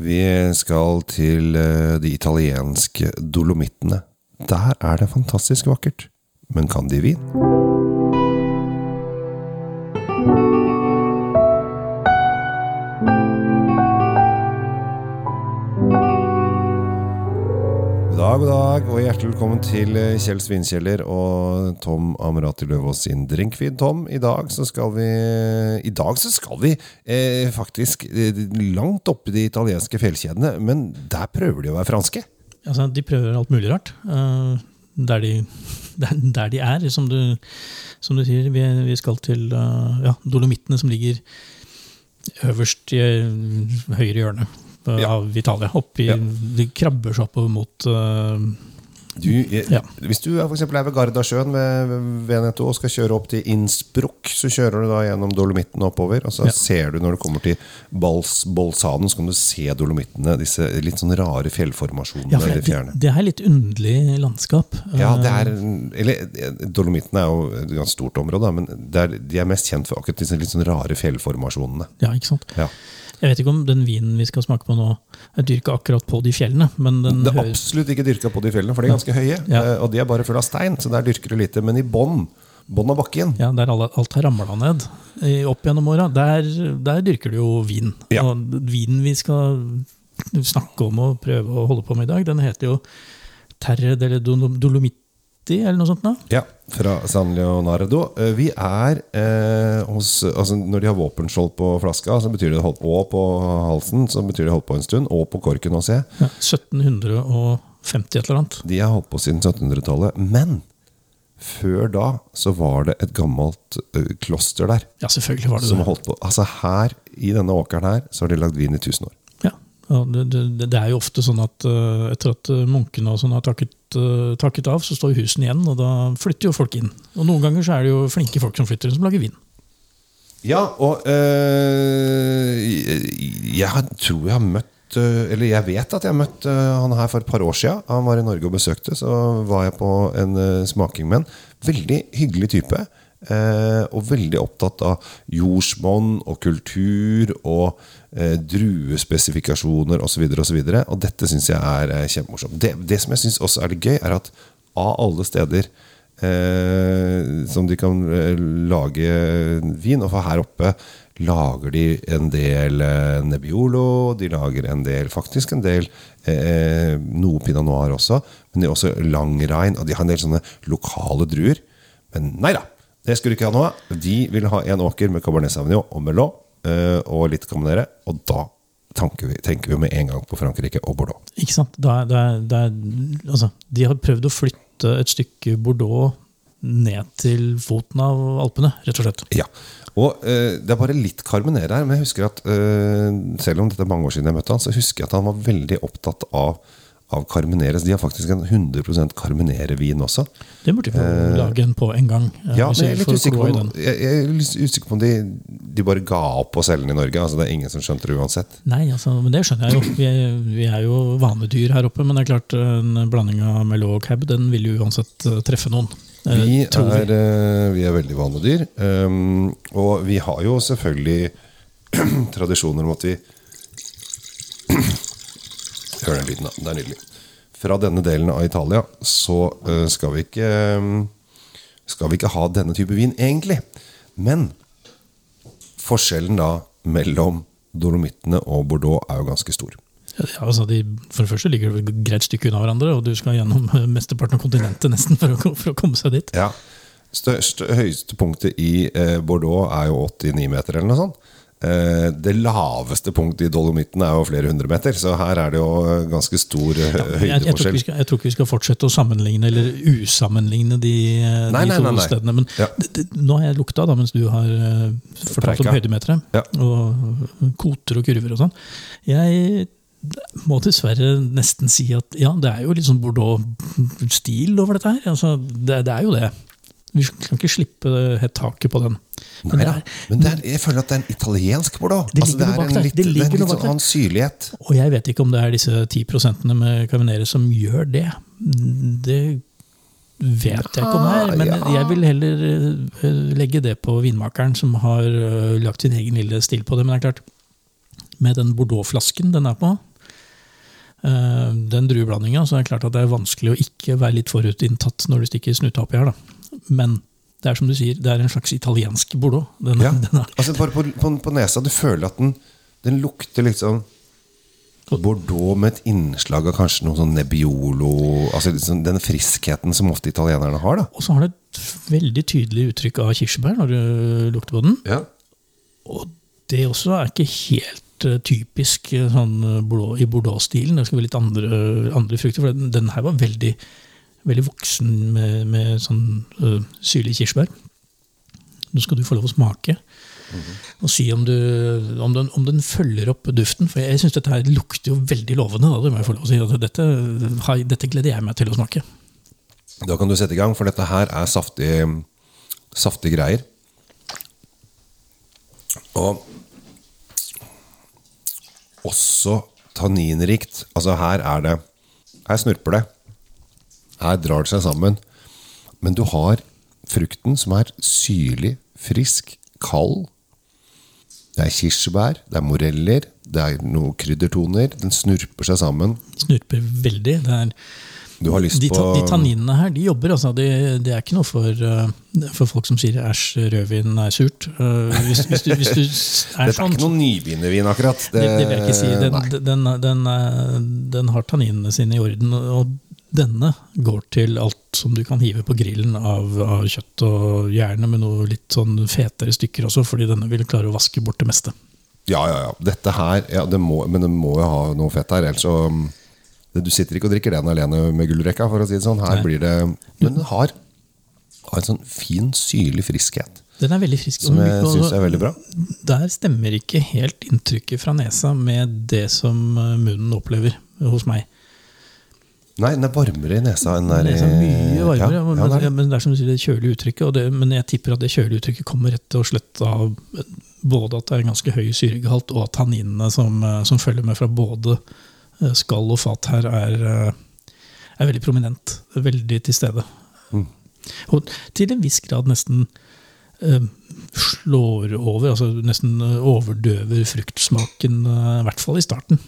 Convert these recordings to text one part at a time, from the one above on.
Vi skal til eh, de italienske dolomittene. Der er det fantastisk vakkert. Men kan de vin? Dag, og hjertelig velkommen til eh, Kjell Svinkjeller og Tom Amerati Løvaas sin Drinkfeed. Tom, i dag så skal vi I dag så skal vi eh, faktisk eh, langt oppe i de italienske fjellkjedene, men der prøver de å være franske. Altså, de prøver alt mulig rart. Uh, der, de, der, de er, som du, som du sier. Vi, vi skal til uh, ja, Dolomittene, som ligger øverst i eh, høyre hjørne eh, Ja. av Italia. Oppi, Ja. De krabber seg oppover mot eh, Du, jeg, Ja. Hvis du for er ved Gardasjøen ved Veneto og skal kjøre opp til Innsbruck, så kjører du da gjennom Dolomitten oppover, og så Ja. ser du når du kommer til Bals, Bolzano, så kan du se Dolomittene, disse litt sånn rare fjellformasjonene Ja, det det, det er litt underlig landskap. Ja, det Eh, er Eller eh, Dolomittene er jo et ganske stort område, men det er, de er mest kjent for akkurat disse litt sånn rare fjellformasjonene. ja, ikke sant? Ja. Jeg vet ikke om den vinen vi skal smake på nå, er dyrka akkurat på de fjellene. Men den Det er absolutt ikke dyrka på de fjellene, for de er ganske høye. Ja. eh, Og de er bare fulle av stein, så der dyrker du lite. Men i bånn, bånn av bakken, Ja, Der alt har ramla ned opp gjennom åra, der, der dyrker du jo vin. Ja. Og vinen vi skal snakke om og prøve å holde på med i dag, den heter jo Terre delle Dolo- Dolomitti, eller noe sånt. Da. Ja, fra San Leonardo. Eh, Vi er eh, hos altså Når de har våpenskjold på flaska, så betyr det holdt, og på halsen, så betyr det holdt på en stund. Og på korken også, jeg. Ja, 1750 et eller annet. De har holdt på siden 1700-tallet. Men før da så var det et gammelt ø, kloster der. Ja, selvfølgelig var det Som det. holdt på Altså her, i denne åkeren her, så har de lagd vin i 1000 år. Det, det, det er jo ofte sånn at eh, etter at eh, munkene og sånn har takket, eh, takket av, så står husene igjen, og da flytter jo folk inn. Og noen ganger så er det jo flinke folk som flytter inn, som lager vin. Ja, og øh, jeg tror jeg har møtt Eller jeg vet at jeg har møtt øh, han her for et par år siden. Han var i Norge og besøkte, så var jeg på en smaking med en. Veldig hyggelig type. Øh, og veldig opptatt av jordsmonn og kultur og eh, druespesifikasjoner osv. Og, så videre, og dette syns jeg er eh, kjempemorsomt. Det, det som jeg syns også er litt gøy, er at av alle steder eh, som de kan eh, lage vin. Og for her oppe lager de en del eh, Nebbiolo, de lager en del faktisk en del eh, noe pinot noir også. Men de har også langrein, og de har en del sånne lokale druer. Men nei da, det skulle du ikke ha noe av. De vil ha en åker med Cabernet Sauvignon og Melon eh, og litt Cabernet, og da tenker vi, tenker vi med en gang på Frankrike og Bordeaux. Ikke sant? Da, da, da, altså, de har prøvd å flytte et stykke Bordeaux ned til foten av Alpene, rett og slett. Ja, og eh, Det er bare litt Carmenere her, men jeg husker at eh, selv om dette er mange år siden jeg møtte han, så husker jeg at han var veldig opptatt av, av Carmenere. De har faktisk en 100% Carmenere-vin også. Det burde vi jo lage en på en gang. eh, Ja, men jeg er litt usikker på, jeg, jeg er litt usikker på om de, de bare ga opp å selge den i Norge. Altså Det er ingen som skjønte det uansett. Nei, altså, men det skjønner jeg jo. Vi er, vi er jo vanedyr her oppe, men det er klart en blanding av Merlot og Cab den vil jo uansett eh, treffe noen. eh, Vi er, eh, vi er veldig vanedyr. Um, og vi har jo selvfølgelig tradisjoner om at vi Hør den lyden, da. Det er nydelig. Fra denne delen av Italia så eh, skal vi ikke um, Skal vi ikke ha denne type vin, egentlig. Men forskjellen da mellom Dolomittene og Bordeaux er jo ganske stor. Ja, altså de, for det første ligger det et greit stykke unna hverandre, og du skal gjennom eh, mesteparten av kontinentet nesten for å, for å komme seg dit. Ja. Største, høyeste punktet i eh, Bordeaux er jo 89 meter, eller noe sånt. Eh, det laveste punktet i Dolomitten er jo flere hundre meter, så her er det jo eh, ganske stor høydeforskjell. Jeg, jeg, høydeforskjell. jeg tror ikke vi skal fortsette å sammenligne eller usammenligne de, eh, Nei, de to nei, nei. stedene. Men Ja. det, det, nå har jeg lukta, da, mens du har eh, fortalt om høydemeteret. Ja. og koter og kurver og sånn. Jeg må dessverre nesten si at ja, det er jo litt sånn Bordeaux-stil over dette her. Altså, det, det er jo det. Vi kan ikke slippe helt taket på den. Men Nei da, er- men er, jeg føler at det er en italiensk Bordeaux. Det Altså, det, er en litt, Det det er en litt sånn annen syrlighet. Og jeg vet ikke om det er disse 10% med Caminere som gjør det. Det vet jeg ikke om det er, men Ja. jeg vil heller eh, legge det på vinmakeren, som har eh, lagt sin egen lille stil på det. Men det er klart, med den Bordeaux-flasken den er på, eh, den drueblandinga, så er det klart at det er vanskelig å ikke være litt forutinntatt når du stikker snuta oppi her. da. Men det er som du sier, det er en slags italiensk bordeaux. Den, Ja. den er, Altså bare på, på, på nesa, du føler at den, den lukter liksom Bordeaux med et innslag av kanskje noe sånn Nebbiolo Altså liksom den friskheten som ofte italienerne har, da. og så har det et veldig tydelig uttrykk av kirsebær når du lukter på den. Ja. Og det også er ikke helt eh, typisk eh, sånn eh, Bordeaux, i Bordeaux-stilen. Det skal være litt andre, andre frukter. For den, den her var veldig, veldig voksen med, med sånn uh, syrlig kirsebær. Nå skal du få lov å smake. Og si om, du, om, den, om den følger opp duften. For jeg syns dette her lukter jo veldig lovende. Da, det må jeg få lov å si. Altså, dette, dette gleder jeg meg til å smake. Da kan du sette i gang, for dette her er saftige, saftige greier. Og også tanninrikt. Altså her er det Her snurper det. Her drar det seg sammen. Men du har frukten som er syrlig, frisk, kald. Det er kirsebær, det er moreller, det er noen kryddertoner. Den snurper seg sammen. Snurper veldig. Det er Du har lyst de, på ta- de tanninene her, de jobber. altså. Det, de er ikke noe for, eh, for folk som sier 'æsj, rødvin er surt'. Eh, hvis, hvis, du, hvis du er Dette er sånn, ikke noen nybegynnervin, akkurat. det, det vil jeg ikke si. Den, den, den, eh, den har tanninene sine i orden. Og denne går til alt som du kan hive på grillen av, av kjøtt, og gjerne med noe litt sånn fetere stykker også, fordi denne vil klare å vaske bort det meste. Ja, ja, ja. Dette her ja, det må, Men det må jo ha noe fett her, ellers så um, Du sitter ikke og drikker den alene med gullrekka, for å si det sånn. Her Nei. blir det Men den har, har en sånn fin, syrlig friskhet. Den er veldig frisk. Som jeg syns er veldig bra. Der stemmer ikke helt inntrykket fra nesa med det som eh, munnen opplever hos meg. Nei, den er varmere i nesa enn den er Nesa er mye varmere, ja, men, ja, men det er som du sier, det kjølige uttrykket. Det, men jeg tipper at det kjølige uttrykket kommer rett og slett av både at det er en ganske høy syregehalt, og at tanninene som, eh, som følger med fra både eh, skall og fat her, er, eh, er veldig prominent. Veldig til stede. Mm. Og til en viss grad nesten eh, slår over, altså nesten overdøver fruktsmaken, i hvert fall i starten.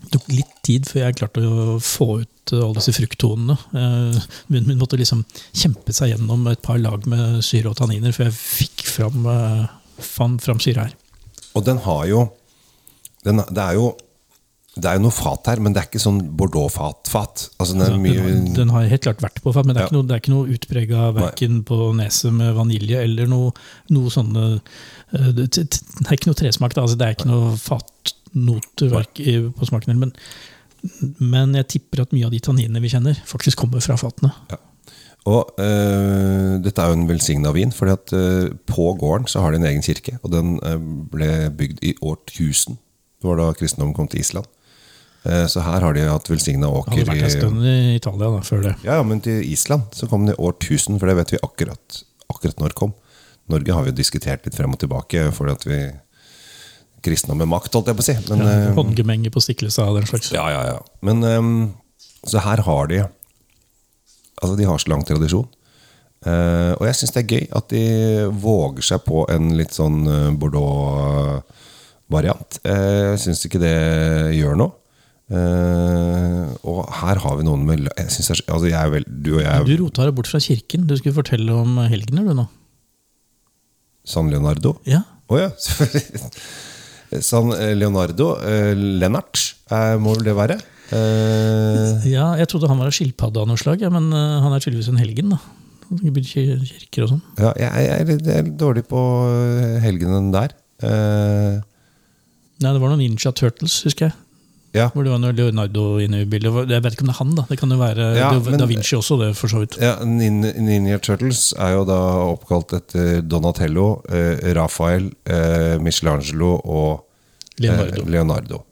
Det tok litt tid før jeg klarte å få ut alle disse frukttonene. Eh, Munnen min måtte liksom kjempe seg gjennom et par lag med syre og tanniner før jeg fikk fram, eh, fram, syre her. Og den har jo den, Det er jo det er jo noe fat her, men det er ikke sånn Bordeaux-fat-fat. Altså, den Altså, mye den, har, den har helt klart vært på fat, men det er Ja. ikke noe, det er ikke noe utprega verken på neset med vanilje eller noe, noe sånne eh, det, det er ikke noe tresmak. Da. Altså, det er ikke noe fatnoter på smaken. Men, men jeg tipper at mye av de tanninene vi kjenner, faktisk kommer fra fatene. Og øh, dette er jo en velsigna vin, for øh, på gården så har de en egen kirke. Og den øh, ble bygd i år 1000. Det var da kristendommen kom til Island. Eh, så her har de hatt velsigna åker hadde vært en stund i Italia da, før det. ja, ja, men til Island så kom den i år 1000, for det vet vi akkurat, akkurat når kom. Norge har vi diskutert litt frem og tilbake fordi at vi Kristendom med makt, holdt jeg på å si. Men, Ja, øh, Håndgemenge på stikkelse av den slags. ja, ja, ja. Men um, Så her har de Altså, de har så lang tradisjon. Uh, og jeg syns det er gøy at de våger seg på en litt sånn eh, Bordeaux-variant. Jeg jeg syns ikke det gjør noe. Uh, og her har vi noen med jeg så- altså jeg vel, Du og jeg Du rota deg bort fra kirken. Du skulle fortelle om helgener, du nå. San Leonardo. Ja. Å ja, selvfølgelig. San Leonardo eh, Lennart, eh, må vel det være? Eh, ja, jeg trodde han var av skilpadde av noe slag, ja, men eh, han er tydeligvis en helgen. da. Han bygger kir- kirker og sånn. Ja, jeg, jeg, er litt, jeg er litt dårlig på helgenen der. Eh, Nei, det var noen Ninja Turtles, husker jeg. Ja, Hvor det var noe Leonardo inne i bildet. Jeg vet ikke om det er han, da. Det kan jo være Ja, men- Da Vinci også, det, for så vidt. ja Ninja Turtles er jo da oppkalt etter Donatello, eh, Rafael, eh, Michelangelo og eh, Leonardo. Leonardo.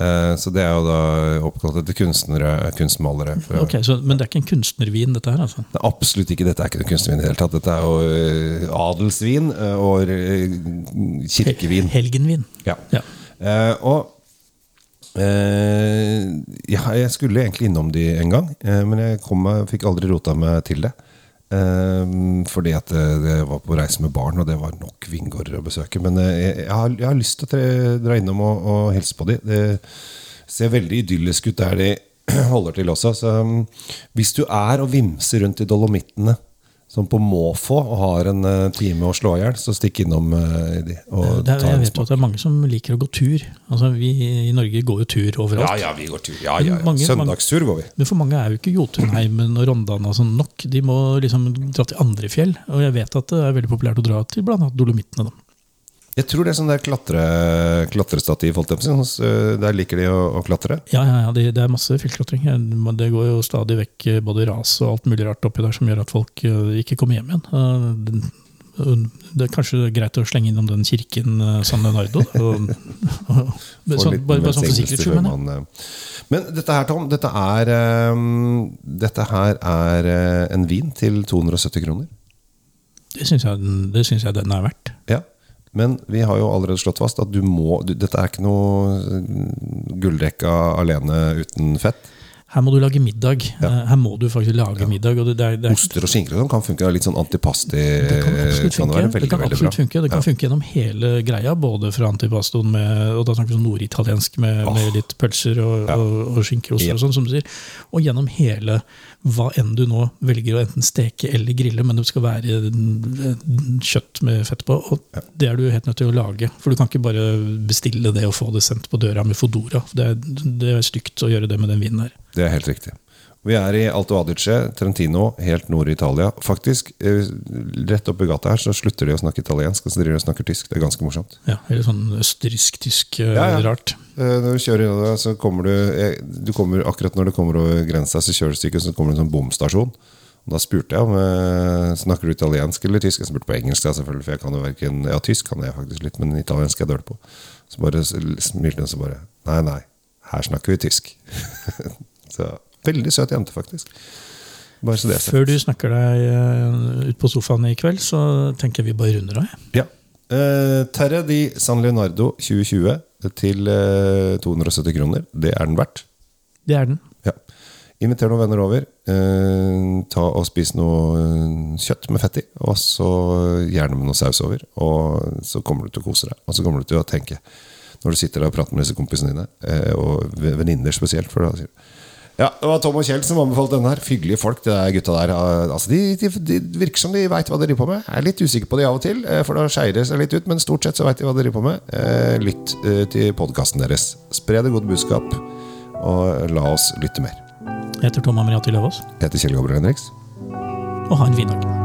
Eh, så det er jo da oppkalt etter kunstnere, kunstmalere. fra- Ok, så, Men det er ikke en kunstnervin, dette her? altså? Det er absolutt ikke, Dette er ikke noe kunstnervin i det hele tatt. Dette er jo eh, adelsvin eh, og kirkevin. Helgenvin. Ja. Ja. Eh, og eh, ja, jeg skulle egentlig innom de en gang, uh, men jeg meg, fikk aldri rota meg til det. Uh, fordi at det var på reise med barn, og det var nok vingårder å besøke. Men jeg, jeg, har, jeg har lyst til å tre, dra innom og, og hilse på de. Det Ser veldig idyllisk ut der de holder til også. Så um, hvis du er og vimser rundt i Dolomittene som på måfå og har en eh, time å slå i hjel, så stikk innom eh, de og Det er, jeg vet at det er mange som liker å gå tur. Altså, vi i Norge går jo tur overalt. Ja, ja, vi går tur. Ja, ja, ja. Mange- Søndagstur går vi. Men for mange er jo ikke Jotunheimen og Rondane og sånn nok. De må liksom dra til andre fjell. Og jeg vet at det er veldig populært å dra til blant annet Dolomittene. Da. Jeg tror det er sånn der klatre, klatrestativ, eh, Der liker de å, å klatre. Ja, ja, ja det, det er masse fjellklatring. Det går jo stadig vekk eh, både ras og alt mulig rart oppi der som gjør at folk eh, ikke kommer hjem igjen. Det er kanskje greit å slenge innom den kirken San Leonardo. Og, og, sånn, bare, bare sånn for sikkerhets skyld, mener jeg. Men dette her, Tom, dette er, um, dette her er uh, en vin til 270 kroner. Det syns jeg, det syns jeg den er verdt. Ja. Men vi har jo allerede slått fast at du må du, Dette er ikke noe gulldekka alene uten fett. Her må du lage middag. Ja. Her må du faktisk lage middag. Og det, det er, det er, Oster og skinker og sånn kan funke. Litt sånn antipasti Det kan absolutt kan funke. Det veldig, kan absolutt funke Det kan funke gjennom hele greia, både fra antipastoen med og da snakker vi om norditaliensk med, med litt pølser og, Ja. og, og skinkeoster Yep. og sånn, som du sier. Og gjennom hele hva enn du nå velger å enten steke eller grille, men det skal være kjøtt med fett på. Og det er du helt nødt til å lage. For du kan ikke bare bestille det og få det sendt på døra med Fodora. Det er, det er stygt å gjøre det med den vinen her. Det er helt riktig. Vi er i Alto Adige, Trentino, helt nord i Italia. Faktisk, eh, Rett oppi gata her så slutter de å snakke italiensk, og så driver de og snakker tysk. Det er ganske morsomt. Ja, Eller sånn østerriksk-tysk eh, Ja, ja. rart. Eh, Når du kjører innover, så kommer du, du kommer, Akkurat når du kommer over grensa, så kjører du stykket, så kommer det en sånn bomstasjon. Og Da spurte jeg om eh, Snakker du italiensk eller tysk. Jeg spurte på engelsk, da, selvfølgelig, for jeg kan jo verken Ja, tysk kan jeg faktisk litt, men italiensk er jeg dårlig på. Så bare smilte hun så bare Nei, nei, her snakker vi tysk. så Veldig søt jente, faktisk. Bare så det er sagt. Før du snakker deg eh, ut på sofaen i kveld, så tenker vi bare runder av. Ja. Eh, Terre di San Leonardo 2020 til eh, 270 kroner. Det er den verdt. Det er den. Ja. Inviter noen venner over. Eh, ta og Spis noe eh, kjøtt med fett i, og så gjerne med noe saus over. Og så kommer du til å kose deg. Og så kommer du til å tenke, når du sitter der og prater med disse kompisene dine, eh, og ve- venninner spesielt for da sier du, ja, Det var Tom og Kjell som anbefalte denne. her Hyggelige folk, det der gutta der. Altså, de, de, de virker som de veit hva de driver på med. Jeg er litt usikker på de av og til, eh, for da skeier det seg litt ut. Men stort sett så veit de hva de driver på med. Eh, Lytt eh, til podkasten deres. Spre det gode budskap, og la oss lytte mer. Jeg heter Tom Amriati Løvaas, heter Kjell Gabriel Henriks. og ha en fin dag.